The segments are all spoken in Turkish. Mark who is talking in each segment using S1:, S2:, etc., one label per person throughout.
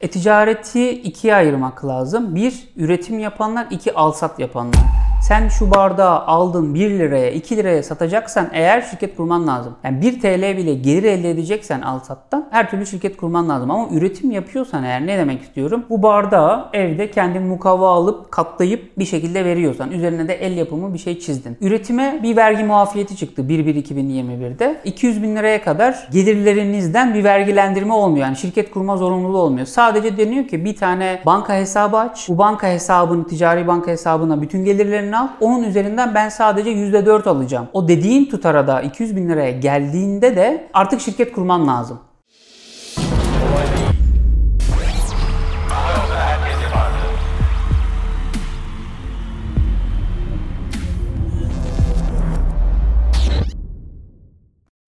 S1: E-ticareti ikiye ayırmak lazım. Bir, üretim yapanlar, iki, alsat yapanlar. Sen şu bardağı aldın 1 liraya 2 liraya satacaksan eğer şirket kurman lazım. Yani 1 TL bile gelir elde edeceksen al sattan her türlü şirket kurman lazım. Ama üretim yapıyorsan eğer ne demek istiyorum? Bu bardağı evde kendin mukavva alıp katlayıp bir şekilde veriyorsan üzerine de el yapımı bir şey çizdin. Üretime bir vergi muafiyeti çıktı 1-1-2021'de. 200 bin liraya kadar gelirlerinizden bir vergilendirme olmuyor. Yani şirket kurma zorunluluğu olmuyor. Sadece deniyor ki bir tane banka hesabı aç. Bu banka hesabını ticari banka hesabına bütün gelirlerini al. Onun üzerinden ben sadece %4 alacağım. O dediğin tutara da 200 bin liraya geldiğinde de artık şirket kurman lazım.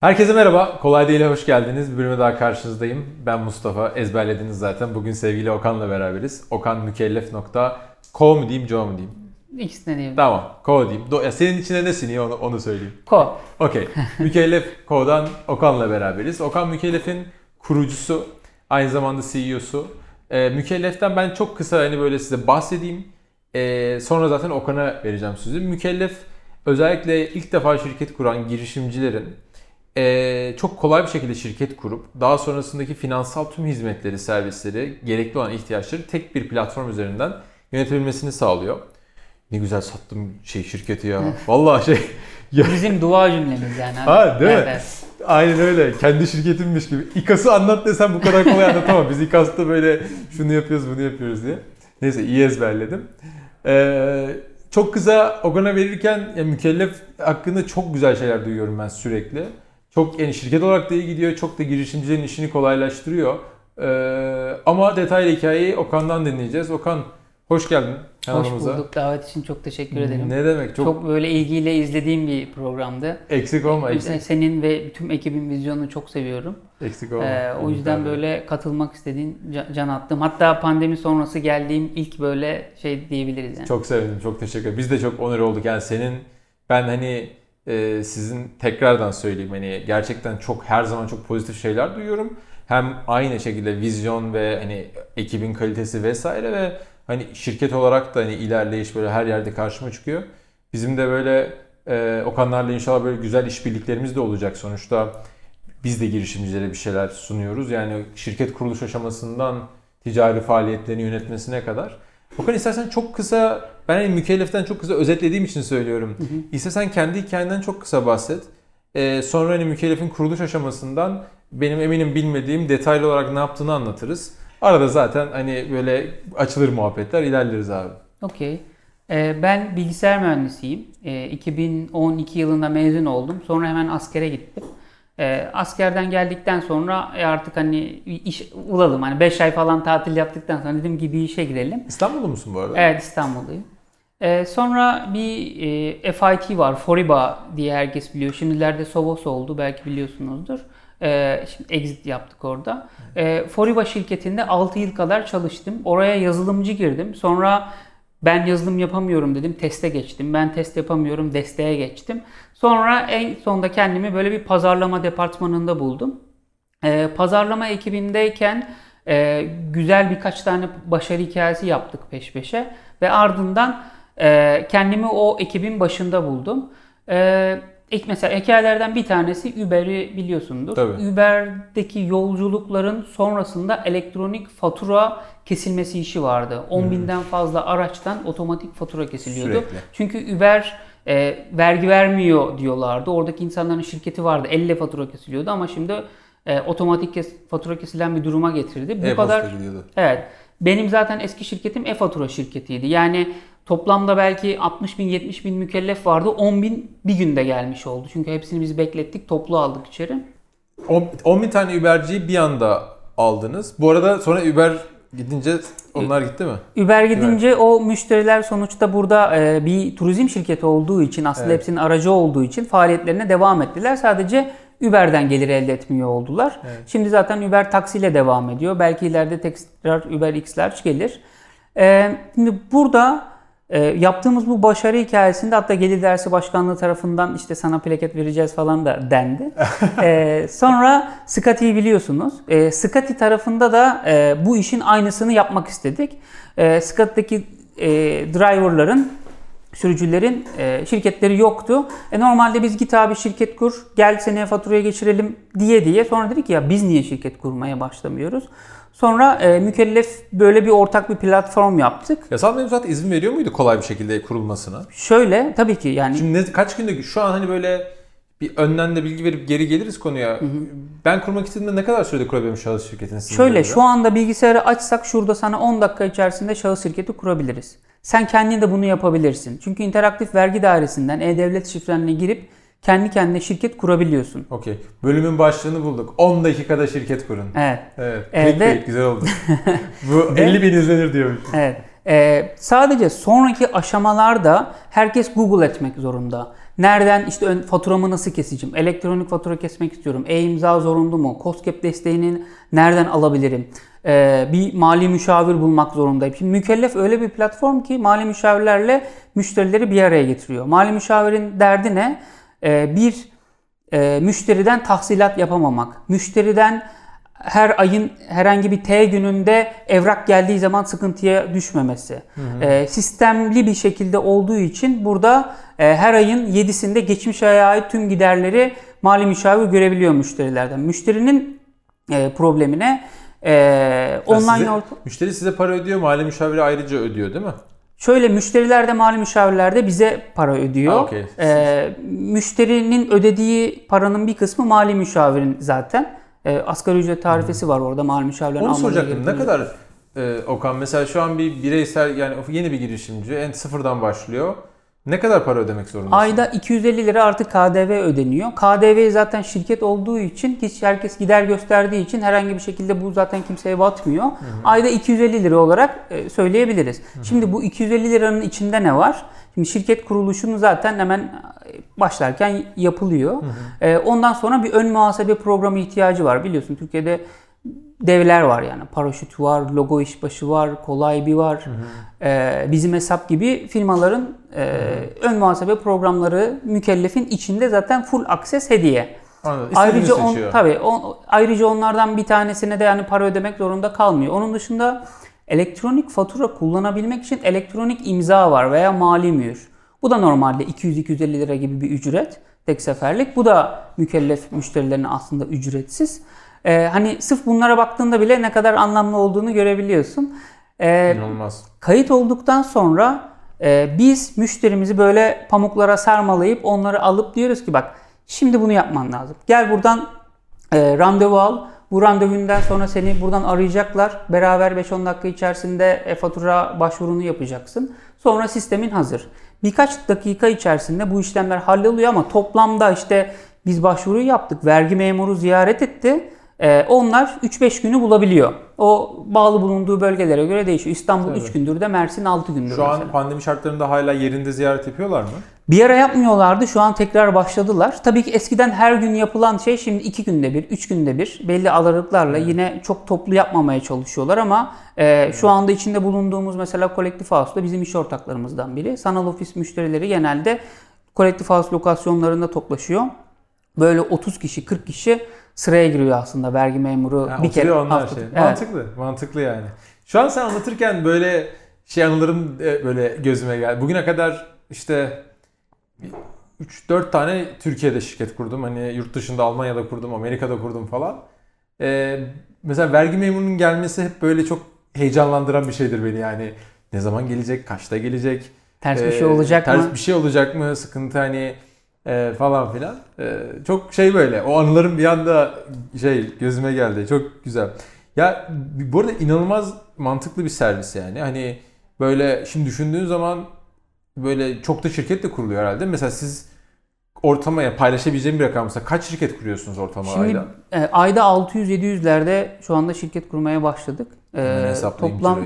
S2: Herkese merhaba. Kolay Değil'e hoş geldiniz. Bir bölüme daha karşınızdayım. Ben Mustafa. Ezberlediniz zaten. Bugün sevgili Okan'la beraberiz. okanmükellef.co mu diyeyim, Joe mu diyeyim?
S1: İkisine diyeyim.
S2: Tamam. Co diyeyim. Do- ya senin içine ne siniyor onu, onu söyleyeyim.
S1: Ko.
S2: Okey. Mükellef Co'dan Okan'la beraberiz. Okan Mükellef'in kurucusu, aynı zamanda CEO'su. Ee, Mükellef'ten ben çok kısa hani böyle size bahsedeyim. Ee, sonra zaten Okan'a vereceğim sözü. Mükellef özellikle ilk defa şirket kuran girişimcilerin ee, çok kolay bir şekilde şirket kurup daha sonrasındaki finansal tüm hizmetleri, servisleri, gerekli olan ihtiyaçları tek bir platform üzerinden yönetebilmesini sağlıyor. Ne güzel sattım şey şirketi ya. Vallahi şey ya,
S1: Bizim dua cümlemiz yani.
S2: Ha, değil mi?
S1: Evet.
S2: Aynen öyle. Kendi şirketimmiş gibi. İKAS'ı anlat desem bu kadar kolay anlatamam. Biz İKAS'ta böyle şunu yapıyoruz bunu yapıyoruz diye. Neyse iyi ezberledim. Ee, çok kısa Ogan'a verirken ya, mükellef hakkında çok güzel şeyler duyuyorum ben sürekli. Çok yani şirket olarak da iyi gidiyor. Çok da girişimcilerin işini kolaylaştırıyor. Ee, ama detaylı hikayeyi Okan'dan dinleyeceğiz. Okan hoş geldin
S1: Hoş bulduk. Davet için çok teşekkür ederim.
S2: Ne demek? Çok,
S1: Çok, böyle ilgiyle izlediğim bir programdı.
S2: eksik olma. Eksik,
S1: Senin ve tüm ekibin vizyonunu çok seviyorum.
S2: eksik olma.
S1: Ee, o yüzden böyle katılmak istediğin ca- can attım. Hatta pandemi sonrası geldiğim ilk böyle şey diyebiliriz yani.
S2: Çok sevindim, çok teşekkür ederim. Biz de çok onur olduk. Yani senin, ben hani e, sizin tekrardan söyleyeyim hani gerçekten çok her zaman çok pozitif şeyler duyuyorum. Hem aynı şekilde vizyon ve hani ekibin kalitesi vesaire ve hani şirket olarak da hani ilerleyiş böyle her yerde karşıma çıkıyor. Bizim de böyle e, Okanlarla inşallah böyle güzel işbirliklerimiz de olacak sonuçta. Biz de girişimcilere bir şeyler sunuyoruz. Yani şirket kuruluş aşamasından ticari faaliyetlerini yönetmesine kadar. Okan istersen çok kısa, ben hani mükelleften çok kısa özetlediğim için söylüyorum. İstersen kendi hikayenden çok kısa bahset. Ee, sonra hani mükellefin kuruluş aşamasından benim eminim bilmediğim detaylı olarak ne yaptığını anlatırız. Arada zaten hani böyle açılır muhabbetler ilerleriz abi.
S1: Okey. Ee, ben bilgisayar mühendisiyim. Ee, 2012 yılında mezun oldum. Sonra hemen askere gittim. Ee, askerden geldikten sonra e, artık hani iş bulalım. Hani 5 ay falan tatil yaptıktan sonra dedim ki bir işe girelim.
S2: İstanbul'da musun bu arada?
S1: Evet İstanbul'dayım. Ee, sonra bir e, FIT var. Foriba diye herkes biliyor. Şimdilerde Sovos oldu. Belki biliyorsunuzdur. Ee, şimdi exit yaptık orada. Ee, Foriba şirketinde 6 yıl kadar çalıştım. Oraya yazılımcı girdim. Sonra ben yazılım yapamıyorum dedim. Teste geçtim. Ben test yapamıyorum. Desteğe geçtim. Sonra en sonunda kendimi böyle bir pazarlama departmanında buldum. Ee, pazarlama ekibindeyken e, güzel birkaç tane başarı hikayesi yaptık peş peşe ve ardından e, kendimi o ekibin başında buldum. E, ilk mesela hikayelerden bir tanesi Uber'i biliyorsundur.
S2: Tabii.
S1: Uber'deki yolculukların sonrasında elektronik fatura kesilmesi işi vardı. 10 binden fazla araçtan otomatik fatura kesiliyordu.
S2: Sürekli.
S1: Çünkü Uber e, vergi vermiyor diyorlardı. Oradaki insanların şirketi vardı. Elle fatura kesiliyordu ama şimdi e, otomatik kes- fatura kesilen bir duruma getirdi. Bu
S2: E-posta
S1: kadar
S2: gidiyordu.
S1: Evet. Benim zaten eski şirketim e-fatura şirketiydi. Yani toplamda belki 60 bin 70 bin mükellef vardı. 10 bin bir günde gelmiş oldu. Çünkü hepsini biz beklettik. Toplu aldık içeri.
S2: 10 bin tane Uber'ciyi bir anda aldınız. Bu arada sonra Uber gidince onlar gitti mi?
S1: Uber gidince o müşteriler sonuçta burada e, bir turizm şirketi olduğu için aslında
S2: Evet.
S1: hepsinin aracı olduğu için faaliyetlerine devam ettiler. Sadece Uber'den gelir elde etmiyor oldular. Şimdi zaten Uber taksiyle devam ediyor. Belki ileride tekrar Uber X Large gelir. E, şimdi burada E, yaptığımız bu başarı hikayesinde hatta Gelir Dersi Başkanlığı tarafından işte sana plaket vereceğiz falan da dendi. E, sonra Scotty'yi biliyorsunuz. E, Scotty tarafında da e, bu işin aynısını yapmak istedik. E, Scotty'deki e, driverların sürücülerin e, şirketleri yoktu. E, normalde biz git abi şirket kur, gel seneye faturaya geçirelim diye diye. Sonra dedik ki ya biz niye şirket kurmaya başlamıyoruz? Sonra e, mükellef böyle bir ortak bir platform yaptık.
S2: Yasal mevzuat izin veriyor muydu kolay bir şekilde kurulmasına?
S1: Şöyle tabii ki yani
S2: Şimdi ne, kaç günde şu an hani böyle bir önden de bilgi verip geri geliriz konuya. Ben kurmak istediğimde ne kadar sürede kurabilirim şahıs şirketini
S1: şöyle şu anda bilgisayarı açsak şurada sana 10 dakika içerisinde şahıs şirketi kurabiliriz. Sen kendin de bunu yapabilirsin. Çünkü interaktif vergi dairesinden e-devlet şifrenle girip kendi kendine şirket kurabiliyorsun.
S2: Okey. Bölümün başlığını bulduk. 10 dakikada şirket kurun.
S1: Evet.
S2: Evet. Clickbait
S1: ve-
S2: güzel oldu. Bu 50 bin izlenir diyormuş.
S1: Evet. Ee, sadece sonraki aşamalarda herkes Google etmek zorunda. Nereden işte ön, faturamı nasıl keseceğim? Elektronik fatura kesmek istiyorum. E-imza zorunlu mu? COSGAP desteğini nereden alabilirim? Ee, bir mali müşavir bulmak zorundayım. Şimdi mükellef öyle bir platform ki mali müşavirlerle müşterileri bir araya getiriyor. Mali müşavirin derdi ne? Ee, bir e, müşteriden tahsilat yapamamak. Müşteriden her ayın herhangi bir T gününde evrak geldiği zaman sıkıntıya düşmemesi. Ee, sistemli bir şekilde olduğu için burada e, her ayın 7'sinde geçmiş aya ait tüm giderleri mali müşavir görebiliyor müşterilerden. Müşterinin e, problemine e, online
S2: size-
S1: orta-
S2: Müşteri size para ödüyor, mali müşaviri ayrıca ödüyor değil mi?
S1: Şöyle müşteriler de mali müşavirler de bize para ödüyor.
S2: Ha, okey.
S1: Ee, müşterinin ödediği paranın bir kısmı mali müşavirin zaten. Ee, asgari ücret tarifesi var orada mali müşavirlerin
S2: Onu soracaktım. Ne kadar e, Okan mesela şu an bir bireysel yani yeni bir girişimci en sıfırdan başlıyor. Ne kadar para ödemek zorundasın?
S1: Ayda 250 lira artı KDV ödeniyor. KDV zaten şirket olduğu için hiç herkes gider gösterdiği için herhangi bir şekilde bu zaten kimseye batmıyor. Ayda 250 lira olarak e, söyleyebiliriz. Şimdi bu 250 liranın içinde ne var? Şimdi şirket kuruluşunu zaten hemen e, başlarken yapılıyor. E, Ondan sonra bir ön muhasebe programı ihtiyacı var. Biliyorsun Türkiye'de devler var yani. Paraşüt var, logo işbaşı var, kolay bir var. Ee, bizim hesap gibi firmaların e, ön muhasebe programları mükellefin içinde zaten full access hediye.
S2: Anladım.
S1: Ayrıca on,
S2: seçiyor.
S1: tabii on, ayrıca onlardan bir tanesine de yani para ödemek zorunda kalmıyor. Onun dışında elektronik fatura kullanabilmek için elektronik imza var veya mali mühür. Bu da normalde 200-250 lira gibi bir ücret tek seferlik. Bu da mükellef müşterilerine aslında ücretsiz. Ee, hani sırf bunlara baktığında bile ne kadar anlamlı olduğunu görebiliyorsun. Ee,
S2: İnanılmaz.
S1: Kayıt olduktan sonra e, biz müşterimizi böyle pamuklara sarmalayıp onları alıp diyoruz ki bak şimdi bunu yapman lazım. Gel buradan e, randevu al. Bu randevundan sonra seni buradan arayacaklar. Beraber 5-10 dakika içerisinde e, fatura başvurunu yapacaksın. Sonra sistemin hazır. Birkaç dakika içerisinde bu işlemler halloluyor ama toplamda işte biz başvuruyu yaptık. Vergi memuru ziyaret etti. Ee, onlar 3-5 günü bulabiliyor. O bağlı bulunduğu bölgelere göre değişiyor. İstanbul 3 gündür de Mersin 6 gündür
S2: Şu
S1: mesela.
S2: an pandemi şartlarında hala yerinde ziyaret yapıyorlar mı?
S1: Bir ara yapmıyorlardı. Şu an tekrar başladılar. Tabii ki eskiden her gün yapılan şey şimdi 2 günde bir, 3 günde bir belli aralıklarla yine çok toplu yapmamaya çalışıyorlar ama e, şu anda içinde bulunduğumuz mesela Kolektif House'da bizim iş ortaklarımızdan biri. Sanal ofis müşterileri genelde Kolektif House lokasyonlarında toplaşıyor. Böyle 30 kişi, 40 kişi sıraya giriyor aslında vergi memuru
S2: Ha,
S1: bir kere
S2: onlar şey.
S1: Evet.
S2: Mantıklı. Mantıklı yani. Şu an sen anlatırken böyle şey anılarım e, böyle gözüme geldi. Bugüne kadar işte 3-4 tane Türkiye'de şirket kurdum. Hani yurt dışında Almanya'da kurdum, Amerika'da kurdum falan. Ee, mesela vergi memurunun gelmesi hep böyle çok heyecanlandıran bir şeydir beni yani. Ne zaman gelecek, kaçta gelecek?
S1: Ters bir
S2: Ee,
S1: şey olacak
S2: ters
S1: mı?
S2: bir şey olacak mı? Sıkıntı hani e, falan filan. E, çok şey böyle. O anılarım bir anda şey gözüme geldi. Çok güzel. Ya bu arada inanılmaz mantıklı bir servis yani. Hani böyle şimdi düşündüğün zaman böyle çok da şirket de kuruluyor herhalde. Mesela siz ortamaya paylaşabileceğim bir rakam mesela kaç şirket kuruyorsunuz ortama
S1: Şimdi
S2: ayda?
S1: e, ayda 600-700'lerde şu anda şirket kurmaya başladık. E,
S2: Hemen hesaplayayım
S1: toplam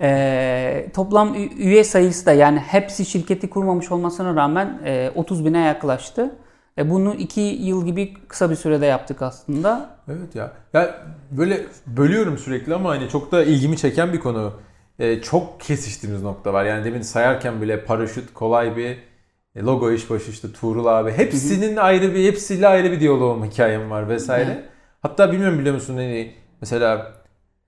S1: e, toplam üye sayısı da yani hepsi şirketi kurmamış olmasına rağmen e, 30 bine yaklaştı. E, bunu 2 yıl gibi kısa bir sürede yaptık aslında.
S2: Evet ya. Ya böyle bölüyorum sürekli ama hani çok da ilgimi çeken bir konu. e, çok kesiştiğimiz nokta var. Yani demin sayarken bile paraşüt kolay bir e, logo iş başı işte Tuğrul abi. Hepsinin ayrı bir hepsiyle ayrı bir diyaloğum hikayem var vesaire.
S1: Evet.
S2: Hatta bilmiyorum biliyor musun hani mesela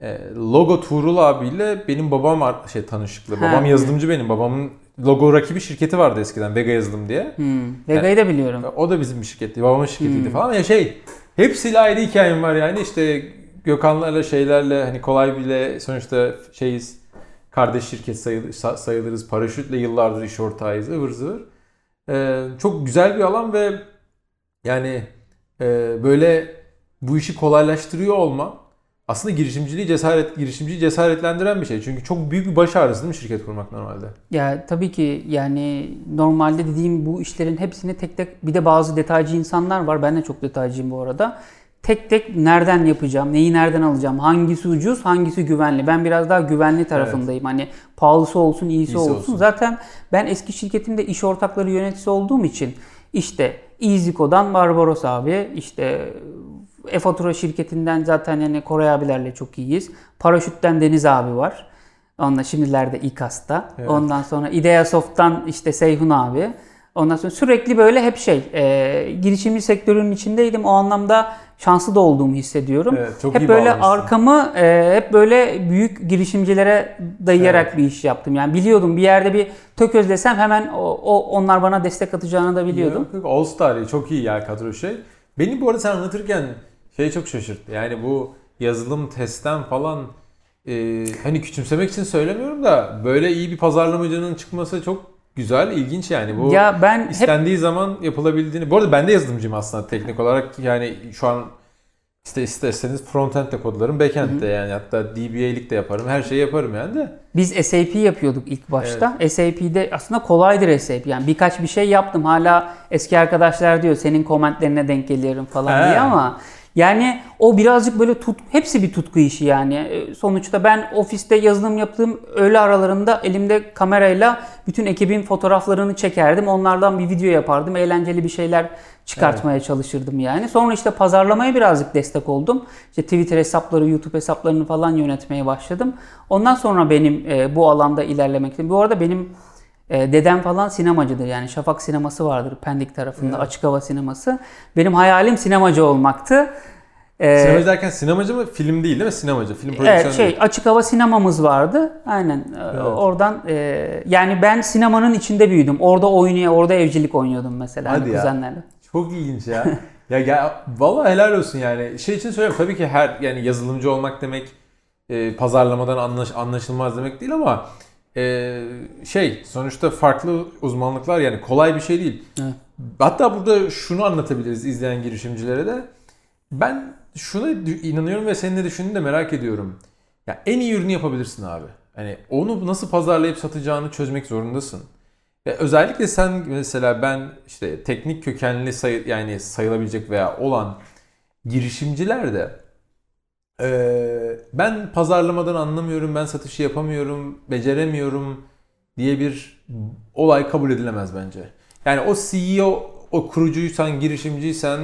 S2: e, logo Tuğrul abiyle benim babam şey tanışıklı.
S1: Ha.
S2: Babam yazılımcı benim. Babamın logo rakibi şirketi vardı eskiden Vega Yazılım diye.
S1: Hmm. Vega'yı da biliyorum.
S2: O da bizim bir şirketti. Babamın şirketiydi
S1: Hmm.
S2: falan. Ya şey hepsiyle ayrı hikayem var yani. işte Gökhanlarla şeylerle hani kolay bile sonuçta şeyiz. Kardeş şirket sayıl- sa- sayılırız. Paraşütle yıllardır iş ortağıyız. ıvır zıvır. Ee, çok güzel bir alan ve yani e, böyle bu işi kolaylaştırıyor olma aslında girişimciliği cesaret girişimciyi cesaretlendiren bir şey. Çünkü çok büyük bir baş ağrısı değil mi şirket kurmak normalde?
S1: Ya tabii ki yani normalde dediğim bu işlerin hepsini tek tek bir de bazı detaycı insanlar var. Ben de çok detaycıyım bu arada. Tek tek nereden yapacağım, neyi nereden alacağım, hangisi ucuz, hangisi güvenli. Ben biraz daha güvenli tarafındayım. Hani pahalısı olsun, iyisi,
S2: İyisi
S1: olsun.
S2: olsun.
S1: Zaten ben eski şirketimde iş ortakları yöneticisi olduğum için işte EasyCo'dan Barbaros abi, işte e-fatura şirketinden zaten yani Koray abilerle çok iyiyiz. Paraşütten Deniz abi var. Onunla şimdilerde İKAS'ta.
S2: Evet.
S1: Ondan sonra Ideasoft'tan işte Seyhun abi. Ondan sonra sürekli böyle hep şey e, girişimci sektörünün içindeydim. O anlamda şanslı da olduğumu hissediyorum.
S2: Evet, çok
S1: hep
S2: iyi
S1: böyle
S2: bağlamışsın.
S1: arkamı e, hep böyle büyük girişimcilere dayayarak bir iş yaptım. Yani biliyordum bir yerde bir tököz desem hemen o, o onlar bana destek atacağını da biliyordum.
S2: Yok, yok, All Star çok iyi ya kadro şey. Beni bu arada sen anlatırken şey çok şaşırttı. Yani bu yazılım testten falan e, hani küçümsemek için söylemiyorum da böyle iyi bir pazarlamacının çıkması çok güzel, ilginç yani. Bu
S1: Ya ben hep
S2: istendiği zaman yapılabildiğini. Bu arada ben de yazılımcıyım aslında teknik olarak. Yani şu an işte isterseniz frontend de kodlarım, backend de yani hatta DBA'lik de yaparım. Her şeyi yaparım yani de.
S1: Biz SAP yapıyorduk ilk başta. SAP'de aslında kolaydır SAP. Yani birkaç bir şey yaptım. Hala eski arkadaşlar diyor senin komentlerine denk geliyorum falan
S2: He.
S1: diye ama yani o birazcık böyle tut hepsi bir tutku işi yani. E, Sonuçta ben ofiste yazılım yaptığım öğle aralarında elimde kamerayla bütün ekibin fotoğraflarını çekerdim. Onlardan bir video yapardım. Eğlenceli bir şeyler çıkartmaya çalışırdım yani. Sonra işte pazarlamaya birazcık destek oldum. İşte Twitter hesapları, YouTube hesaplarını falan yönetmeye başladım. Ondan sonra benim e, bu alanda ilerlemek. Bu arada benim e, dedem falan sinemacıdır. Yani Şafak sineması vardır Pendik tarafında, açık hava sineması. Benim hayalim sinemacı olmaktı. E,
S2: Sinemacı derken sinemacı mı? Film değil değil mi? Sinemacı. Film prodüksiyonu
S1: Evet şey
S2: değil.
S1: açık hava sinemamız vardı. Aynen. Ee, Oradan e, yani ben sinemanın içinde büyüdüm. Orada oynaya, orada evcilik oynuyordum mesela
S2: Hadi
S1: hani
S2: ya.
S1: kuzenlerle.
S2: Çok ilginç ya. ya, ya vallahi helal olsun yani. Şey için söylüyorum tabii ki her yani yazılımcı olmak demek e, pazarlamadan anlaş, anlaşılmaz demek değil ama e, şey sonuçta farklı uzmanlıklar yani kolay bir şey değil.
S1: Evet.
S2: Hatta burada şunu anlatabiliriz izleyen girişimcilere de. Ben şuna inanıyorum ve senin ne düşündüğünü de merak ediyorum. Ya en iyi ürünü yapabilirsin abi. Hani onu nasıl pazarlayıp satacağını çözmek zorundasın. Ve özellikle sen mesela ben işte teknik kökenli sayı, yani sayılabilecek veya olan girişimciler de eee, ben pazarlamadan anlamıyorum, ben satışı yapamıyorum, beceremiyorum diye bir olay kabul edilemez bence. Yani o CEO, o kurucuysan, girişimciysen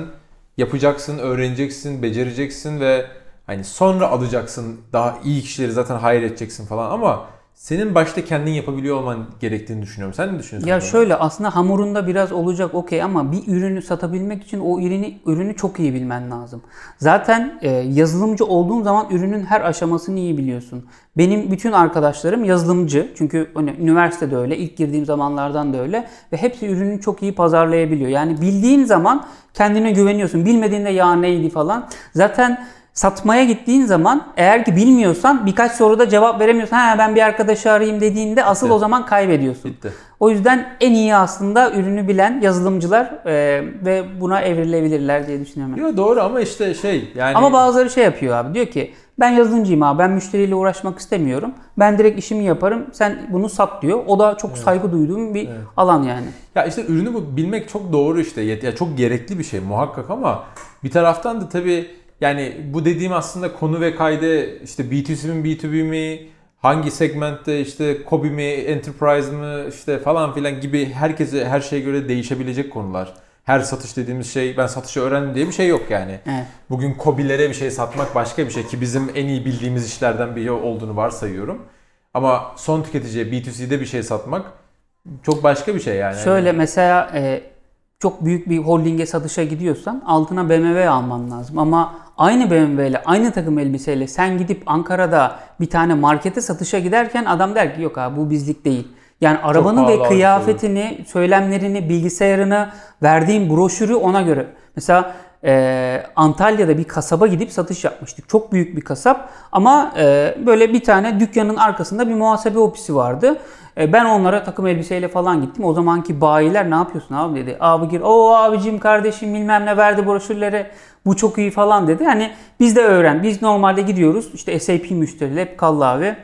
S2: yapacaksın, öğreneceksin, becereceksin ve hani sonra alacaksın. Daha iyi kişileri zaten hayır edeceksin falan ama senin başta kendin yapabiliyor olman gerektiğini düşünüyorum. Sen ne düşünüyorsun?
S1: Ya
S2: bu konuda?
S1: şöyle aslında hamurunda biraz olacak okey ama bir ürünü satabilmek için o ürünü ürünü çok iyi bilmen lazım. Zaten e, yazılımcı olduğun zaman ürünün her aşamasını iyi biliyorsun. Benim bütün arkadaşlarım yazılımcı. Çünkü hani üniversitede öyle, ilk girdiğim zamanlardan da öyle ve hepsi ürünü çok iyi pazarlayabiliyor. Yani bildiğin zaman kendine güveniyorsun. Bilmediğinde ya neydi falan. Zaten satmaya gittiğin zaman eğer ki bilmiyorsan birkaç soruda cevap veremiyorsan ha ben bir arkadaşı arayayım dediğinde asıl
S2: Bitti.
S1: o zaman kaybediyorsun.
S2: Bitti.
S1: O yüzden en iyi aslında ürünü bilen yazılımcılar e, ve buna evrilebilirler diye düşünüyorum.
S2: Yo, doğru ama işte şey yani
S1: Ama bazıları şey yapıyor abi diyor ki ben yazılımcıyım abi ben müşteriyle uğraşmak istemiyorum. Ben direkt işimi yaparım sen bunu sat diyor. O da çok saygı duyduğum bir alan yani.
S2: Ya işte ürünü bu bilmek çok doğru işte. Ya çok gerekli bir şey muhakkak ama bir taraftan da tabii yani bu dediğim aslında konu ve kaydı işte B2C mi B2B mi hangi segmentte işte Kobi mi Enterprise mı işte falan filan gibi herkese her şeye göre değişebilecek konular. Her satış dediğimiz şey ben satışı öğrendim diye bir şey yok yani.
S1: Evet.
S2: Bugün Kobi'lere bir şey satmak başka bir şey ki bizim en iyi bildiğimiz işlerden biri olduğunu varsayıyorum. Ama son tüketiciye B2C'de bir şey satmak çok başka bir şey yani.
S1: Şöyle mesela e, çok büyük bir holdinge satışa gidiyorsan altına BMW alman lazım. Ama aynı BMW ile aynı takım elbiseyle sen gidip Ankara'da bir tane markete satışa giderken adam der ki yok abi bu bizlik değil. Yani arabanı
S2: pahalı
S1: ve
S2: abi,
S1: kıyafetini, söylemlerini, bilgisayarını, verdiğin broşürü ona göre. Mesela e, Antalya'da bir kasaba gidip satış yapmıştık. Çok büyük bir kasap ama e, böyle bir tane dükkanın arkasında bir muhasebe ofisi vardı. E, ben onlara takım elbiseyle falan gittim. O zamanki bayiler ne yapıyorsun abi dedi. Abi gir. O abicim kardeşim bilmem ne verdi broşürleri. Bu çok iyi falan dedi. Hani biz de öğren. Biz normalde gidiyoruz. İşte SAP müşteriyle hep kallı abi.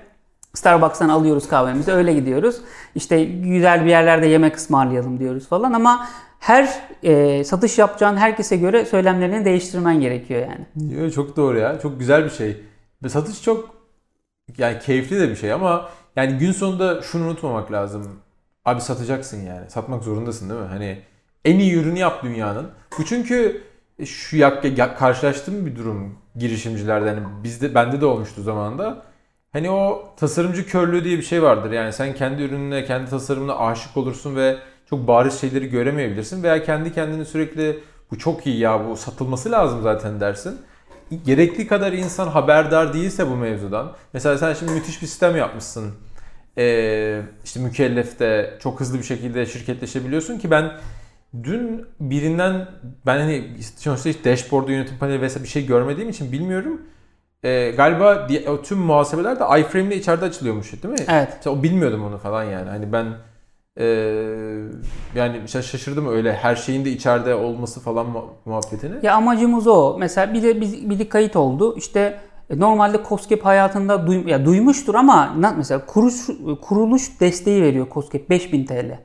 S1: Starbucks'tan alıyoruz kahvemizi öyle gidiyoruz. İşte güzel bir yerlerde yemek ısmarlayalım diyoruz falan ama her e, satış yapacağın herkese göre söylemlerini değiştirmen gerekiyor yani.
S2: Yo, çok doğru ya. Çok güzel bir şey. Ve satış çok yani keyifli de bir şey ama yani gün sonunda şunu unutmamak lazım. Abi satacaksın yani. Satmak zorundasın değil mi? Hani en iyi ürünü yap dünyanın. Bu çünkü şu yak, karşılaştığım bir durum girişimcilerde. Hani bizde bende de olmuştu zamanında. Hani o tasarımcı körlüğü diye bir şey vardır. Yani sen kendi ürününe, kendi tasarımına aşık olursun ve çok bariz şeyleri göremeyebilirsin veya kendi kendine sürekli bu çok iyi ya bu satılması lazım zaten dersin. Gerekli kadar insan haberdar değilse bu mevzudan. Mesela sen şimdi müthiş bir sistem yapmışsın. Ee, işte mükellefte çok hızlı bir şekilde şirketleşebiliyorsun ki ben dün birinden ben hani sonuçta hiç dashboard'u yönetim paneli vesaire bir şey görmediğim için bilmiyorum. Ee, galiba o tüm muhasebeler de iframe ile içeride açılıyormuş değil mi?
S1: Evet.
S2: Mesela o bilmiyordum onu falan yani. Hani ben ee, yani şa- şaşırdım öyle her şeyin de içeride olması falan mu- muhabbetini.
S1: Ya amacımız o. Mesela bir de bir, bir de kayıt oldu. İşte e, normalde COSGAP hayatında duy- ya duymuştur ama mesela kuruş, kuruluş desteği veriyor COSGAP 5000 TL.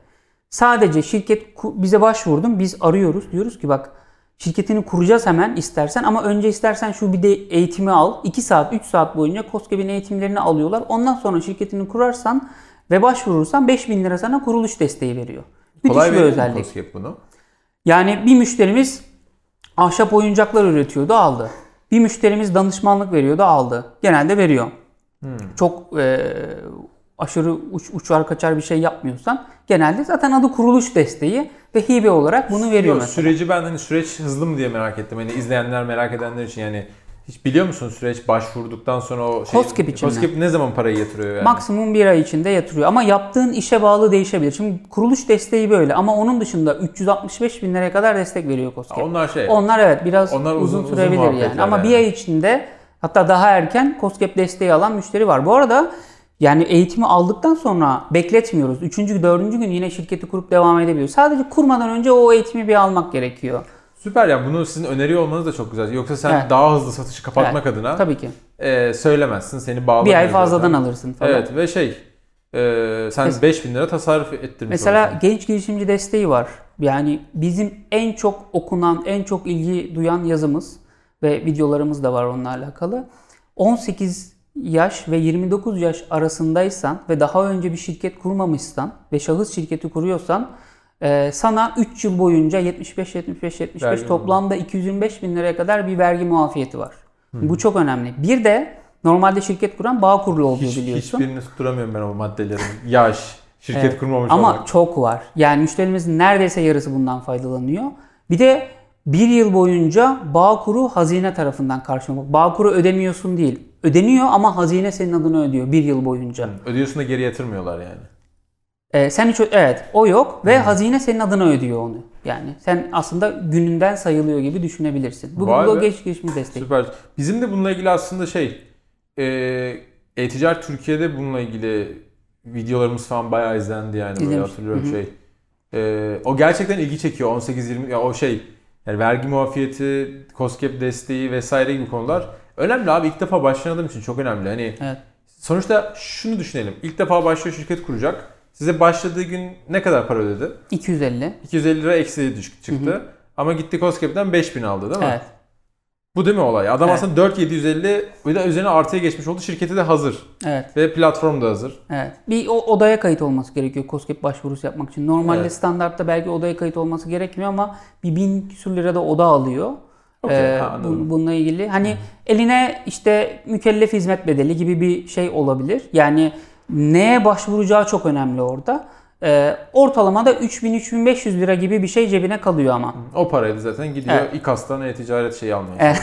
S1: Sadece şirket bize başvurdun biz arıyoruz. Diyoruz ki bak şirketini kuracağız hemen istersen ama önce istersen şu bir de eğitimi al. 2 saat 3 saat boyunca COSGAP'in eğitimlerini alıyorlar. Ondan sonra şirketini kurarsan ve başvurursan 5000 lira sana kuruluş desteği veriyor. Müthiş
S2: Kolay
S1: bir özellik.
S2: COSGAP bunu?
S1: Yani bir müşterimiz ahşap oyuncaklar üretiyordu aldı. Bir müşterimiz danışmanlık veriyordu aldı. Genelde veriyor. Çok e, aşırı uç, uçar kaçar bir şey yapmıyorsan genelde zaten adı kuruluş desteği ve hibe olarak bunu veriyor
S2: Yok,
S1: mesela.
S2: süreci ben hani süreç hızlı mı diye merak ettim. Hani izleyenler merak edenler için yani hiç biliyor musun süreç başvurduktan sonra o şey
S1: COSGAP için?
S2: COSGAP ne zaman parayı yatırıyor yani?
S1: Maksimum bir ay içinde yatırıyor ama yaptığın işe bağlı değişebilir. Şimdi kuruluş desteği böyle ama onun dışında 365 bin liraya kadar destek veriyor COSGAP.
S2: Onlar şey.
S1: Onlar evet biraz
S2: Onlar uzun-
S1: uzun,
S2: uzun
S1: sürebilir
S2: muhabbetler
S1: yani. Ama bir
S2: yani.
S1: ay içinde hatta daha erken COSGAP desteği alan müşteri var. Bu arada yani eğitimi aldıktan sonra bekletmiyoruz. Üçüncü, dördüncü gün yine şirketi kurup devam edebiliyoruz. Sadece kurmadan önce o eğitimi bir almak gerekiyor.
S2: Süper ya bunu sizin öneriyor olmanız da çok güzel. Yoksa sen
S1: Evet.
S2: daha hızlı satışı kapatmak
S1: Evet,
S2: adına
S1: Tabii ki.
S2: e, söylemezsin. Seni bağlamıyor
S1: Bir ay
S2: zaten.
S1: fazladan alırsın falan.
S2: Evet ve şey e, sen
S1: Mes-
S2: 5000 lira tasarruf ettirmiş
S1: Mesela
S2: olursun.
S1: genç girişimci desteği var. Yani bizim en çok okunan, en çok ilgi duyan yazımız ve videolarımız da var onunla alakalı. 18 yaş ve 29 yaş arasındaysan ve daha önce bir şirket kurmamışsan ve şahıs şirketi kuruyorsan e, sana 3 yıl boyunca 75-75-75
S2: Vergi
S1: toplamda 225 bin liraya kadar bir vergi muafiyeti var. Bu çok önemli. Bir de normalde şirket kuran bağ kurulu oluyor
S2: Hiç,
S1: biliyorsun.
S2: hiçbirini tutturamıyorum ben o maddelerin. Yaş, şirket
S1: Evet.
S2: kurmamış
S1: Ama
S2: olmak.
S1: çok var. Yani müşterimizin neredeyse yarısı bundan faydalanıyor. Bir de bir yıl boyunca Bağkur'u hazine tarafından karşılamak. Bağkur'u ödemiyorsun değil. Ödeniyor ama hazine senin adına ödüyor bir yıl boyunca.
S2: Ödüyorsun da geri yatırmıyorlar yani.
S1: Ee, sen hiç evet o yok ve hazine senin adına ödüyor onu. Yani sen aslında gününden sayılıyor gibi düşünebilirsin. Bu
S2: be.
S1: geç geçmiş destek.
S2: Süper. Bizim de bununla ilgili aslında şey e, e-ticaret Türkiye'de bununla ilgili videolarımız falan bayağı izlendi yani böyle hatırlıyorum
S1: Hı hı.
S2: şey. E, o gerçekten ilgi çekiyor 18-20 ya o şey yani vergi muafiyeti, COSGAP desteği vesaire gibi konular önemli abi ilk defa başlayan adam için çok önemli. Hani
S1: Evet.
S2: sonuçta şunu düşünelim. İlk defa başlıyor şirket kuracak. Size başladığı gün ne kadar para ödedi?
S1: 250.
S2: 250 lira eksi çıktı. Ama gitti COSGAP'ten 5000 aldı değil mi?
S1: Evet.
S2: Bu değil mi olay? Adam
S1: Evet.
S2: aslında 4750 bir de üzerine artıya geçmiş oldu. Şirketi de hazır.
S1: Evet.
S2: Ve platform da hazır.
S1: Evet. Bir o odaya kayıt olması gerekiyor COSGAP başvurusu yapmak için. Normalde
S2: Evet.
S1: standartta belki odaya kayıt olması gerekmiyor ama bir bin küsür lirada oda alıyor.
S2: Okey,
S1: Ee,
S2: ha,
S1: bun- bununla ilgili. Hani eline işte mükellef hizmet bedeli gibi bir şey olabilir. Yani neye başvuracağı çok önemli orada. E, ortalamada 3000-3500 lira gibi bir şey cebine kalıyor ama.
S2: O parayla zaten gidiyor
S1: evet.
S2: İKAS'tan e-ticaret şeyi almaya.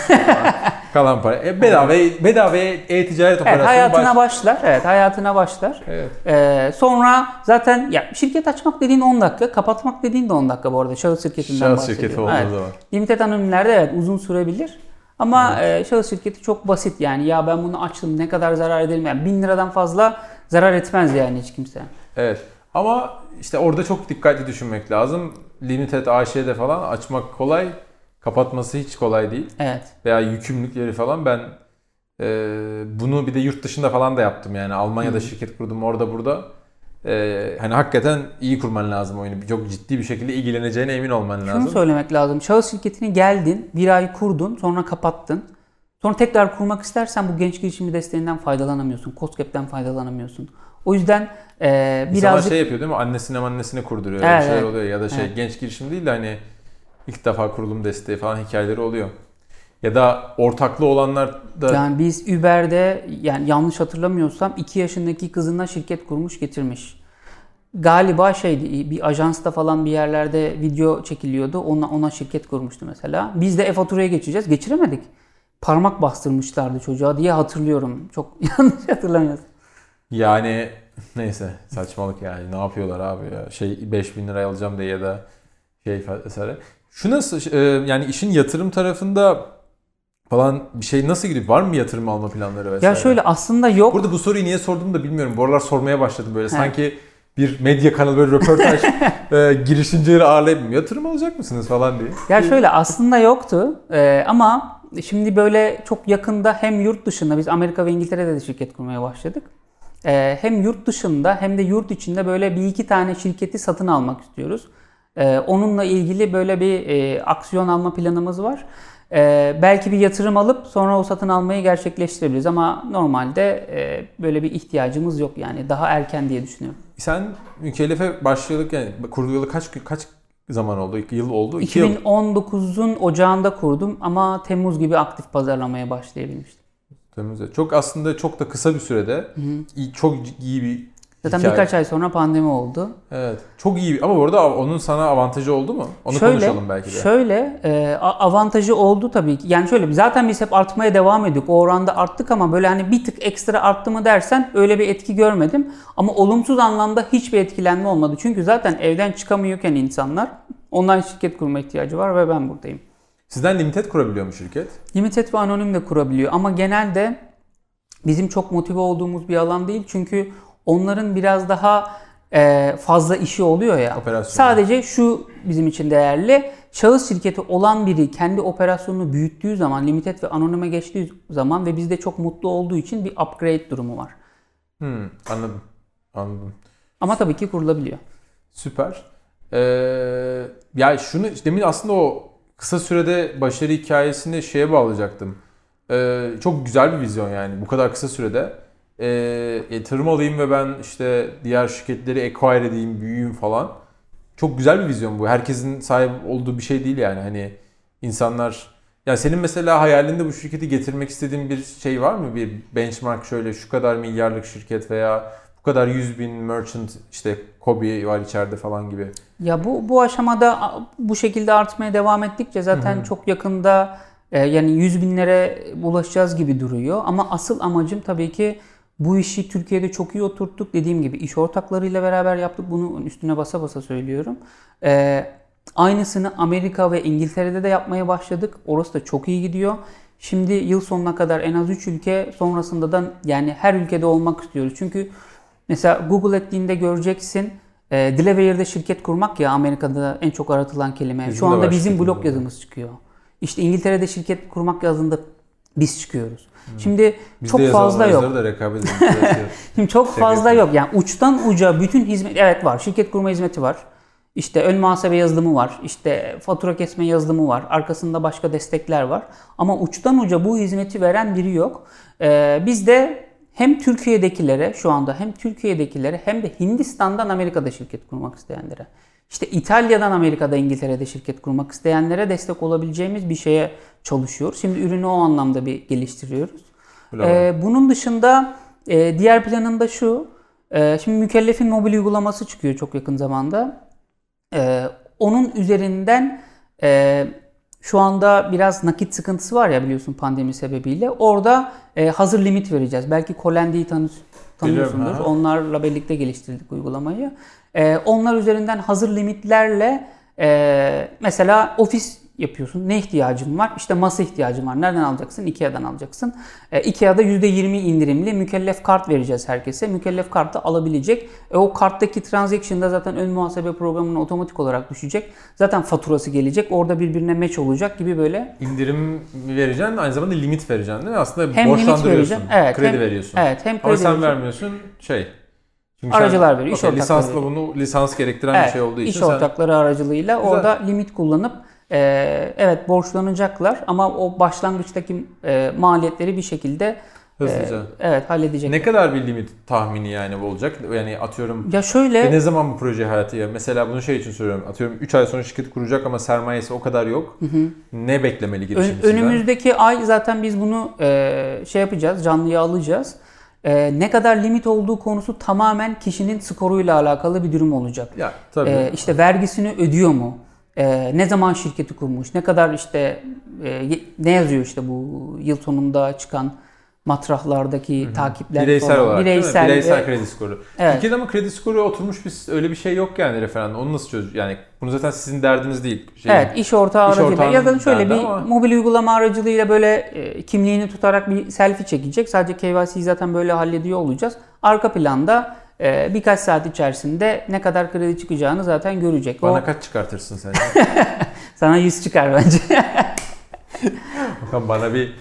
S2: Kalan para. E, bedava bedava e-ticaret operasyonu.
S1: Evet, hayatına
S2: baş...
S1: başlar. Evet, hayatına başlar.
S2: Evet.
S1: E, sonra zaten ya şirket açmak dediğin 10 dakika, kapatmak dediğin de 10 dakika bu arada. Şahıs şirketinden
S2: Şahıs
S1: bahsediyorum.
S2: şirketi olduğu
S1: evet.
S2: zaman.
S1: Limited anonimlerde evet uzun sürebilir. Ama evet. e, şahıs şirketi çok basit yani ya ben bunu açtım ne kadar zarar ederim yani bin liradan fazla zarar etmez yani hiç kimse.
S2: Evet. Ama işte orada çok dikkatli düşünmek lazım. Limited AŞ'de falan açmak kolay. Kapatması hiç kolay değil.
S1: Evet.
S2: Veya yükümlülükleri falan ben e, bunu bir de yurt dışında falan da yaptım yani. Almanya'da şirket kurdum orada burada. E, hani hakikaten iyi kurman lazım oyunu. Çok ciddi bir şekilde ilgileneceğine emin olman
S1: Şunu
S2: lazım.
S1: söylemek lazım. Şahıs şirketini geldin, bir ay kurdun, sonra kapattın. Sonra tekrar kurmak istersen bu genç girişimci desteğinden faydalanamıyorsun. COSGAP'ten faydalanamıyorsun. O yüzden e,
S2: İnsanlar
S1: birazcık
S2: şey yapıyor değil mi? Annesine annesine kurduruyor.
S1: Evet,
S2: şeyler oluyor. Ya da şey
S1: Evet.
S2: genç girişim değil de hani ilk defa kurulum desteği falan hikayeleri oluyor. Ya da ortaklı olanlar da
S1: Yani biz Uber'de yani yanlış hatırlamıyorsam 2 yaşındaki kızına şirket kurmuş getirmiş. Galiba şeydi bir ajansta falan bir yerlerde video çekiliyordu. Ona, ona şirket kurmuştu mesela. Biz de e-faturaya geçeceğiz. Geçiremedik. Parmak bastırmışlardı çocuğa diye hatırlıyorum. Çok yanlış hatırlamıyorsam.
S2: Yani neyse saçmalık yani. Ne yapıyorlar abi ya? Şey 5000 liraya alacağım diye ya da şey vesaire. Şu nasıl e, yani işin yatırım tarafında falan bir şey nasıl gidiyor? Var mı yatırım alma planları vesaire?
S1: Ya şöyle aslında yok.
S2: Burada bu soruyu niye sordum da bilmiyorum. Bu aralar sormaya başladım böyle. Sanki bir medya kanalı böyle röportaj e, girişimcileri ağırlayıp yatırım alacak mısınız falan diye.
S1: Ya şöyle aslında yoktu Ee, ama şimdi böyle çok yakında hem yurt dışında biz Amerika ve İngiltere'de de şirket kurmaya başladık. Ee, hem yurt dışında hem de yurt içinde böyle bir iki tane şirketi satın almak istiyoruz. Ee, onunla ilgili böyle bir e, aksiyon alma planımız var. Ee, belki bir yatırım alıp sonra o satın almayı gerçekleştirebiliriz ama normalde e, böyle bir ihtiyacımız yok yani daha erken diye düşünüyorum.
S2: Sen mükellefe başlayalı yani kurduğu kaç kaç zaman oldu? Yıl oldu. İki yıl.
S1: 2019'un ocağında kurdum ama Temmuz gibi aktif pazarlamaya başlayabilmiştim.
S2: Temmuz'da. Çok aslında çok da kısa bir sürede iyi, çok iyi bir
S1: Zaten
S2: hikaye.
S1: birkaç ay sonra pandemi oldu.
S2: Evet. Çok iyi. Ama bu arada onun sana avantajı oldu mu? Onu konuşalım belki de.
S1: Şöyle e, avantajı oldu tabii ki. Yani şöyle zaten biz hep artmaya devam ediyorduk. O oranda arttık ama böyle hani bir tık ekstra arttı mı dersen öyle bir etki görmedim. Ama olumsuz anlamda hiçbir etkilenme olmadı. Çünkü zaten evden çıkamıyorken insanlar online şirket kurma ihtiyacı var ve ben buradayım.
S2: Sizden limited kurabiliyor mu şirket?
S1: Limited ve anonim de kurabiliyor ama genelde bizim çok motive olduğumuz bir alan değil. Çünkü onların biraz daha e, fazla işi oluyor ya.
S2: Operasyon.
S1: Sadece şu bizim için değerli. Şahıs şirketi olan biri kendi operasyonunu büyüttüğü zaman, limited ve anonime geçtiği zaman ve bizde çok mutlu olduğu için bir upgrade durumu var.
S2: Hmm, anladım. Anladım.
S1: Ama tabii ki kurulabiliyor.
S2: Süper. Ee, ya şunu demin aslında o kısa sürede başarı hikayesini şeye bağlayacaktım. Ee, çok güzel bir vizyon yani bu kadar kısa sürede. Ee, yatırım alayım ve ben işte diğer şirketleri acquire edeyim, büyüyeyim falan. Çok güzel bir vizyon bu. Herkesin sahip olduğu bir şey değil yani. Hani insanlar ya senin mesela hayalinde bu şirketi getirmek istediğin bir şey var mı? Bir benchmark şöyle şu kadar milyarlık şirket veya kadar 100 bin merchant işte Kobe var içeride falan gibi.
S1: Ya bu bu aşamada bu şekilde artmaya devam ettikçe zaten çok yakında e, yani yüz binlere ulaşacağız gibi duruyor. Ama asıl amacım tabii ki bu işi Türkiye'de çok iyi oturttuk. Dediğim gibi iş ortaklarıyla beraber yaptık. Bunu üstüne basa basa söylüyorum. E, aynısını Amerika ve İngiltere'de de yapmaya başladık. Orası da çok iyi gidiyor. Şimdi yıl sonuna kadar en az 3 ülke sonrasında da yani her ülkede olmak istiyoruz. Çünkü mesela Google ettiğinde göreceksin e, Delaware'de şirket kurmak ya Amerika'da en çok aratılan kelime.
S2: Bizim
S1: Şu anda
S2: var
S1: bizim blog
S2: orada.
S1: yazımız çıkıyor. İşte İngiltere'de şirket kurmak yazında biz çıkıyoruz. Şimdi
S2: Biz
S1: çok fazla yok.
S2: da rekabet.
S1: Şimdi çok fazla yok. Yani uçtan uca bütün hizmet evet var. Şirket kurma hizmeti var. İşte ön muhasebe yazılımı var. İşte fatura kesme yazılımı var. Arkasında başka destekler var. Ama uçtan uca bu hizmeti veren biri yok. Ee, biz de hem Türkiye'dekilere şu anda hem Türkiye'dekilere hem de Hindistan'dan Amerika'da şirket kurmak isteyenlere işte İtalya'dan Amerika'da İngiltere'de şirket kurmak isteyenlere destek olabileceğimiz bir şeye çalışıyoruz. Şimdi ürünü o anlamda bir geliştiriyoruz.
S2: Bravo.
S1: Ee, bunun dışında e, diğer planım da şu. Ee, şimdi mükellefin mobil uygulaması çıkıyor çok yakın zamanda. Ee, onun üzerinden e, şu anda biraz nakit sıkıntısı var ya biliyorsun pandemi sebebiyle. Orada e, hazır limit vereceğiz. Belki Colendi'yi tanı, tanıyorsundur.
S2: Biliyorum.
S1: Onlarla birlikte geliştirdik uygulamayı. Ee, onlar üzerinden hazır limitlerle e, mesela ofis yapıyorsun. Ne ihtiyacın var? İşte masa ihtiyacın var. Nereden alacaksın? Ikea'dan alacaksın. E, Ikea'da %20 indirimli mükellef kart vereceğiz herkese. Mükellef kartı alabilecek. E, o karttaki transaction'da zaten ön muhasebe programına otomatik olarak düşecek. Zaten faturası gelecek. Orada birbirine match olacak gibi böyle.
S2: İndirim vereceksin aynı zamanda limit vereceksin değil mi? Aslında
S1: Hem
S2: borçlandırıyorsun.
S1: Evet,
S2: kredi
S1: hem-
S2: veriyorsun.
S1: Evet hem
S2: Ama
S1: kredi
S2: sen
S1: verecek.
S2: vermiyorsun şey. Çünkü
S1: Aracılar
S2: sen,
S1: veriyor, iş
S2: okey,
S1: ortakları
S2: lisansla bunu lisans gerektiren
S1: Evet,
S2: bir şey olduğu için
S1: iş
S2: sen
S1: ortakları aracılığıyla
S2: Güzel.
S1: orada limit kullanıp e, evet borçlanacaklar ama o başlangıçtaki e, maliyetleri bir şekilde
S2: hızlıca.
S1: e, evet halledecekler.
S2: Ne kadar bir limit tahmini yani bu olacak? Yani atıyorum
S1: Ya şöyle
S2: ve ne zaman bu proje hayatı ya? Mesela bunu şey için soruyorum. Atıyorum 3 ay sonra şirket kuracak ama sermayesi o kadar yok. Ne beklemeli girişimcisinden?
S1: önümüzdeki ay zaten biz bunu e, şey yapacağız, canlıya alacağız. E, ne kadar limit olduğu konusu tamamen kişinin skoruyla alakalı bir durum olacak.
S2: Ya tabii.
S1: E, işte vergisini ödüyor mu? E, ne zaman şirketi kurmuş? Ne kadar işte e, ne yazıyor işte bu yıl sonunda çıkan matrahlardaki takipler
S2: bireysel
S1: falan.
S2: olarak
S1: bireysel?
S2: Bireysel
S1: ve-
S2: kredi skoru.
S1: Evet.
S2: Türkiye'de ama kredi skoru oturmuş bir öyle bir şey yok yani referandum. Onu nasıl çöz? Yani bunu zaten sizin derdiniz değil. Şey,
S1: Evet, iş ortağı
S2: İş
S1: aracılığıyla ya da şöyle bir
S2: ama-
S1: mobil uygulama aracılığıyla böyle e, kimliğini tutarak bir selfie çekecek. Sadece KYC'yi zaten böyle hallediyor olacağız. Arka planda e, birkaç saat içerisinde ne kadar kredi çıkacağını zaten görecek. O
S2: Bana kaç çıkartırsın sen?
S1: sana 100 çıkar bence.
S2: Bakalım bana bir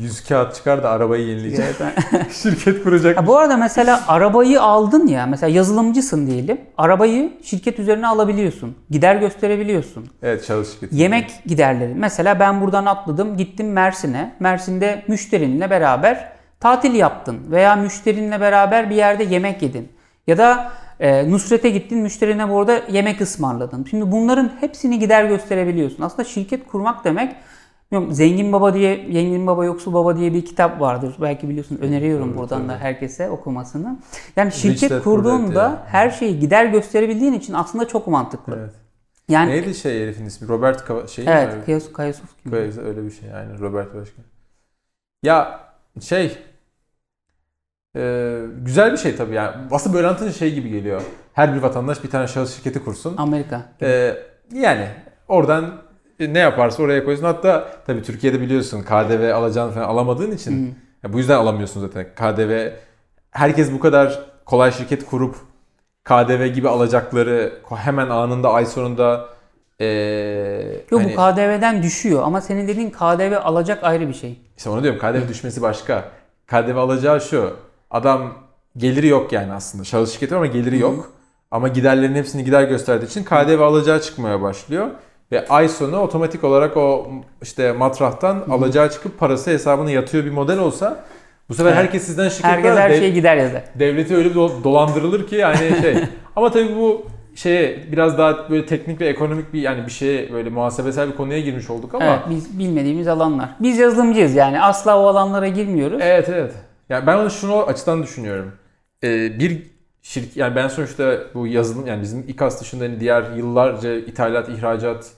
S2: 100 kağıt çıkar da arabayı yenileyecek. Şirket kuracak.
S1: Ha, bu arada mesela arabayı aldın ya, mesela yazılımcısın diyelim. Arabayı şirket üzerine alabiliyorsun. Gider gösterebiliyorsun.
S2: Evet çalış şirketi.
S1: Yemek giderleri. Mesela ben buradan atladım gittim Mersin'e. Mersin'de müşterinle beraber tatil yaptın. Veya müşterinle beraber bir yerde yemek yedin. Ya da e, Nusret'e gittin müşterine bu arada yemek ısmarladın. Şimdi bunların hepsini gider gösterebiliyorsun. Aslında şirket kurmak demek bilmiyorum, Zengin Baba diye, Zengin Baba Yoksul Baba diye bir kitap vardır. Belki biliyorsun öneriyorum
S2: Tabii,
S1: buradan da
S2: tabii.
S1: herkese okumasını. Yani şirket
S2: Dad
S1: kurduğunda
S2: ya.
S1: her şeyi gider gösterebildiğin için aslında çok mantıklı.
S2: Evet.
S1: Yani
S2: Neydi şey herifin ismi? Robert Kava şey
S1: evet,
S2: mi?
S1: Kayas- Kayasovski.
S2: Öyle, öyle bir şey yani Robert Başkan. Ya şey e, güzel bir şey tabii yani. Aslında böyle anlatınca şey gibi geliyor. Her bir vatandaş bir tane şahıs şirketi kursun.
S1: Amerika.
S2: E, yani oradan ne yaparsa oraya koysun. Hatta tabii Türkiye'de biliyorsun KDV alacağını falan alamadığın için ya bu yüzden alamıyorsun zaten. KDV herkes bu kadar kolay şirket kurup KDV gibi alacakları hemen anında ay sonunda e,
S1: Yok
S2: hani-
S1: bu KDV'den düşüyor ama senin dediğin KDV alacak ayrı bir şey.
S2: İşte onu diyorum KDV düşmesi başka. KDV alacağı şu. Adam geliri yok yani aslında. Şahıs şirketi ama geliri yok. Ama giderlerin hepsini gider gösterdiği için KDV alacağı çıkmaya başlıyor. Ve ay sonu otomatik olarak o işte matrahtan alacağı çıkıp parası hesabına yatıyor bir model olsa bu sefer
S1: Evet.
S2: herkes sizden şirketler
S1: Herkes her şeyi gider yazar.
S2: devleti öyle bir do- dolandırılır ki yani şey. ama tabii bu şeye biraz daha böyle teknik ve ekonomik bir yani bir şeye böyle muhasebesel bir konuya girmiş olduk ama
S1: Evet biz bilmediğimiz alanlar. Biz yazılımcıyız yani asla o alanlara girmiyoruz.
S2: Evet evet. Yani ben onu şunu açıdan düşünüyorum. Ee, bir şirket yani ben sonuçta bu yazılım yani bizim İKAS dışında hani diğer yıllarca ithalat, ihracat,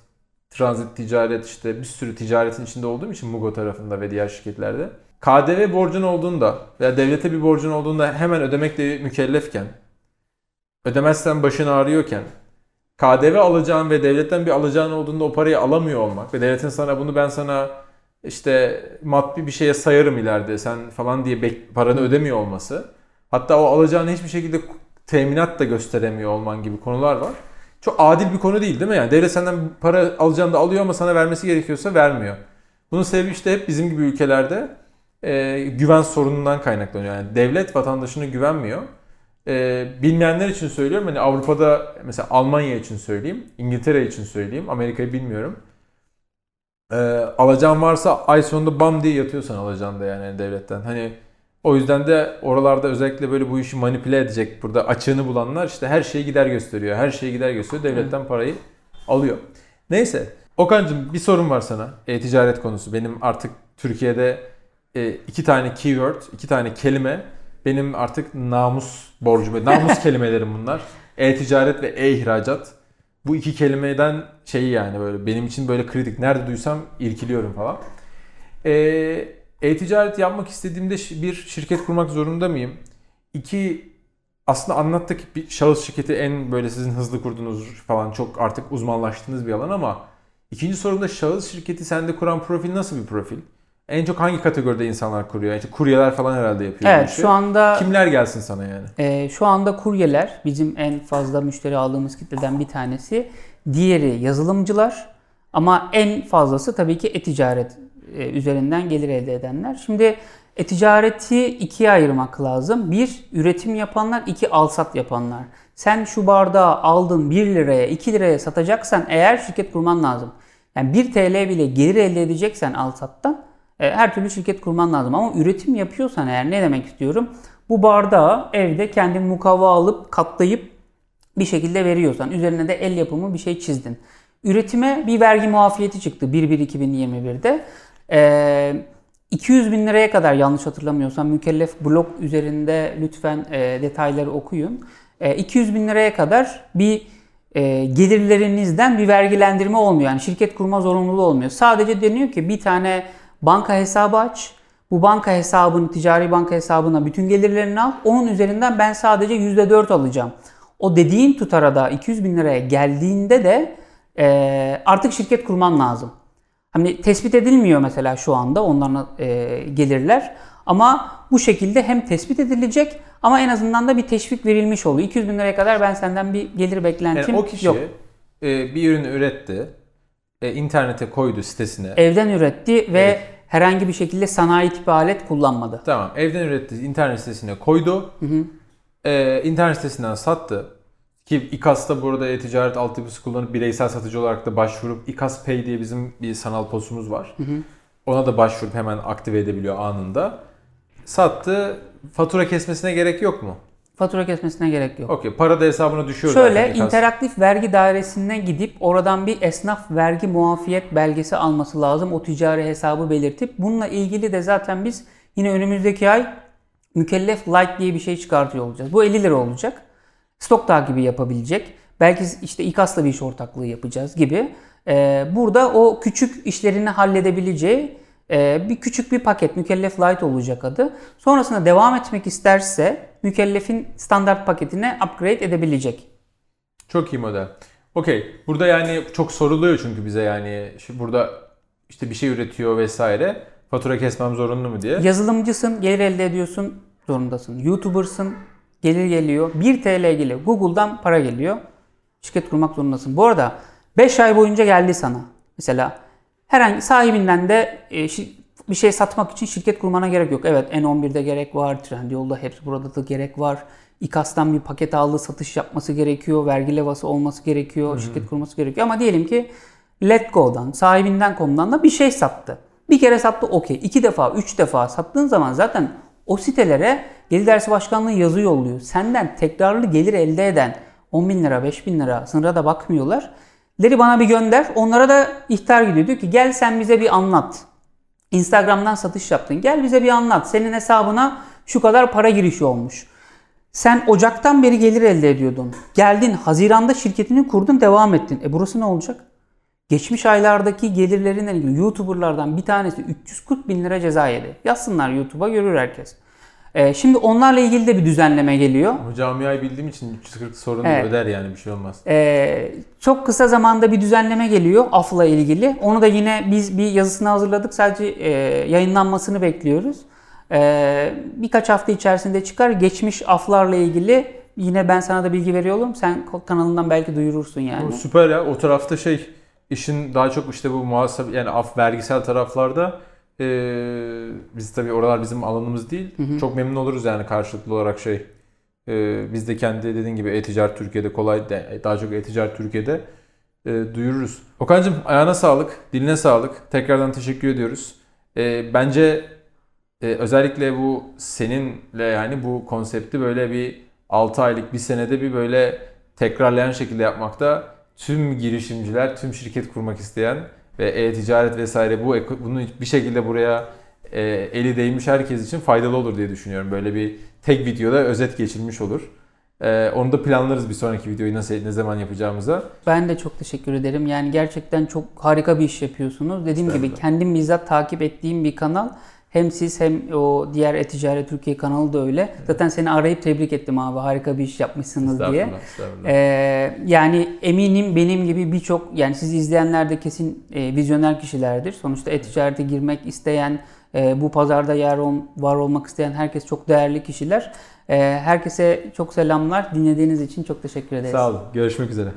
S2: transit ticaret işte bir sürü ticaretin içinde olduğum için Mugo tarafında ve diğer şirketlerde KDV borcun olduğunda veya devlete bir borcun olduğunda hemen ödemekle mükellefken ödemezsen başın ağrıyorken KDV alacağın ve devletten bir alacağın olduğunda o parayı alamıyor olmak ve devletin sana bunu ben sana işte maddi bir şeye sayarım ileride sen falan diye paranı ödemiyor olması. Hatta o alacağını hiçbir şekilde teminat da gösteremiyor olman gibi konular var. Çok adil bir konu değil değil mi? Yani devlet senden para alacağını da alıyor ama sana vermesi gerekiyorsa vermiyor. Bunun sebebi işte hep bizim gibi ülkelerde e, güven sorunundan kaynaklanıyor. Yani devlet vatandaşına güvenmiyor. E, bilmeyenler için söylüyorum. Hani Avrupa'da mesela Almanya için söyleyeyim, İngiltere için söyleyeyim, Amerika'yı bilmiyorum. E, alacağın varsa ay sonunda bam diye yatıyorsan alacağın da yani devletten. Hani o yüzden de oralarda özellikle böyle bu işi manipüle edecek burada açığını bulanlar işte her şeyi gider gösteriyor. Her şeyi gider gösteriyor. Devletten parayı alıyor. Neyse. Okan'cığım bir sorun var sana. E-ticaret konusu. Benim artık Türkiye'de e, iki tane keyword, iki tane kelime benim artık namus borcum, namus kelimelerim bunlar. E-ticaret ve e-ihracat. Bu iki kelimeden şey yani böyle benim için böyle kritik. Nerede duysam irkiliyorum falan. Ee, e-ticaret yapmak istediğimde bir şirket kurmak zorunda mıyım? İki aslında anlattık bir şahıs şirketi en böyle sizin hızlı kurduğunuz falan çok artık uzmanlaştığınız bir alan ama ikinci sorumda şahıs şirketi sende kuran profil nasıl bir profil? En çok hangi kategoride insanlar kuruyor? İşte kuryeler falan herhalde yapıyor.
S1: Evet şu anda
S2: Kimler gelsin sana yani?
S1: e, şu anda kuryeler bizim en fazla müşteri aldığımız kitleden bir tanesi. Diğeri yazılımcılar ama en fazlası tabii ki e-ticaret e, üzerinden gelir elde edenler. Şimdi e-ticareti ikiye ayırmak lazım. Bir üretim yapanlar, iki alsat yapanlar. Sen şu bardağı aldın 1 liraya, 2 liraya satacaksan eğer şirket kurman lazım. Yani 1 TL bile gelir elde edeceksen alsattan her türlü şirket kurman lazım. Ama üretim yapıyorsan eğer ne demek istiyorum? Bu bardağı evde kendin mukavva alıp katlayıp bir şekilde veriyorsan üzerine de el yapımı bir şey çizdin. Üretime bir vergi muafiyeti çıktı 1-1-2021'de. Ee, 200 bin liraya kadar yanlış hatırlamıyorsam mükellef blog üzerinde lütfen e, detayları okuyun. E, 200 bin liraya kadar bir e, gelirlerinizden bir vergilendirme olmuyor. Yani şirket kurma zorunluluğu olmuyor. Sadece deniyor ki bir tane banka hesabı aç. Bu banka hesabını, ticari banka hesabına bütün gelirlerini al. Onun üzerinden ben sadece %4 alacağım. O dediğin tutara da 200 bin liraya geldiğinde de e, artık şirket kurman lazım. Hani tespit edilmiyor mesela şu anda onların e, gelirler. Ama bu şekilde hem tespit edilecek ama en azından da bir teşvik verilmiş oluyor. 200 bin liraya kadar ben senden bir gelir beklentim
S2: Yani o kişi
S1: yok.
S2: e, bir ürünü üretti, e, internete koydu sitesine.
S1: Evden üretti ve
S2: Evet.
S1: herhangi bir şekilde sanayi tipi alet kullanmadı.
S2: Tamam, evden üretti, internet sitesine koydu. E, internet sitesinden sattı. Ki İKAS'ta burada e-ticaret altyapısı kullanıp bireysel satıcı olarak da başvurup İKAS Pay diye bizim bir sanal posumuz var. Ona da başvurup hemen aktive edebiliyor anında. Sattı. Fatura kesmesine gerek yok mu?
S1: Fatura kesmesine gerek yok.
S2: Okey. Para da hesabına düşüyor zaten
S1: Şöyle
S2: İKAS.
S1: interaktif vergi dairesine gidip oradan bir esnaf vergi muafiyet belgesi alması lazım. O ticari hesabı belirtip bununla ilgili de zaten biz yine önümüzdeki ay mükellef light diye bir şey çıkartıyor olacağız. Bu 50 lira olacak. Stok takibi yapabilecek. Belki işte İKAS'la bir iş ortaklığı yapacağız gibi. Ee, burada o küçük işlerini halledebileceği e, bir küçük bir paket mükellef light olacak adı. Sonrasında devam etmek isterse mükellefin standart paketine upgrade edebilecek.
S2: Çok iyi model. Okey. Burada yani çok soruluyor çünkü bize yani şu burada işte bir şey üretiyor vesaire. Fatura kesmem zorunlu mu diye.
S1: Yazılımcısın, gelir elde ediyorsun, zorundasın. YouTuber'sın, gelir geliyor. 1 TL geliyor. Google'dan para geliyor. Şirket kurmak zorundasın. Bu arada 5 ay boyunca geldi sana. Mesela herhangi sahibinden de e, bir şey satmak için şirket kurmana gerek yok. Evet N11'de gerek var, Trendyol'da hepsi burada da gerek var. İKAS'tan bir paket aldı, satış yapması gerekiyor, vergi levhası olması gerekiyor, şirket kurması gerekiyor. Ama diyelim ki Letgo'dan, sahibinden.com'dan da bir şey sattı. Bir kere sattı okey. İki defa, üç defa sattığın zaman zaten o sitelere Gelir Dersi Başkanlığı yazı yolluyor. Senden tekrarlı gelir elde eden 10 bin lira, 5 bin lira sınıra da bakmıyorlar. Leri bana bir gönder. Onlara da ihtar gidiyor. Diyor ki gel sen bize bir anlat. Instagram'dan satış yaptın. Gel bize bir anlat. Senin hesabına şu kadar para girişi olmuş. Sen Ocak'tan beri gelir elde ediyordun. Geldin Haziran'da şirketini kurdun devam ettin. E burası ne olacak? Geçmiş aylardaki gelirlerinden ilgili YouTuber'lardan bir tanesi 340 bin lira ceza yedi. Yazsınlar YouTube'a görür herkes. E, şimdi onlarla ilgili de bir düzenleme geliyor.
S2: Ama camiayı bildiğim için 340 sorun
S1: Evet.
S2: öder yani bir şey olmaz.
S1: Ee, çok kısa zamanda bir düzenleme geliyor AF'la ilgili. Onu da yine biz bir yazısını hazırladık. Sadece e, yayınlanmasını bekliyoruz. Ee, birkaç hafta içerisinde çıkar. Geçmiş AF'larla ilgili yine ben sana da bilgi veriyorum. Sen kanalından belki duyurursun yani.
S2: Süper ya. O tarafta şey işin daha çok işte bu muhasebe yani af vergisel taraflarda eee, biz tabii oralar bizim alanımız değil. Çok memnun oluruz yani karşılıklı olarak şey. Eee, biz de kendi dediğin gibi e-ticaret Türkiye'de kolay de- daha çok e-ticaret Türkiye'de eee, duyururuz. Okan'cığım ayağına sağlık, diline sağlık. Tekrardan teşekkür ediyoruz. Eee, bence e, özellikle bu seninle yani bu konsepti böyle bir 6 aylık bir senede bir böyle tekrarlayan şekilde yapmakta tüm girişimciler, tüm şirket kurmak isteyen ve e-ticaret vesaire bu bunu bir şekilde buraya e, eli değmiş herkes için faydalı olur diye düşünüyorum. Böyle bir tek videoda özet geçilmiş olur. E, onu da planlarız bir sonraki videoyu nasıl ne zaman yapacağımıza.
S1: Ben de çok teşekkür ederim. Yani gerçekten çok harika bir iş yapıyorsunuz. Dediğim gibi kendim bizzat takip ettiğim bir kanal. Hem siz hem o diğer E-Ticaret Türkiye kanalı da öyle. Zaten seni arayıp tebrik ettim abi. Harika bir iş yapmışsınız diye.
S2: Estağfurullah.
S1: Ee, yani eminim benim gibi birçok yani sizi izleyenler de kesin e, vizyoner kişilerdir. Sonuçta e-ticarete girmek isteyen, e, bu pazarda yer ol- var olmak isteyen herkes çok değerli kişiler. E, herkese çok selamlar. Dinlediğiniz için çok teşekkür ederiz.
S2: Sağ olun. Görüşmek üzere.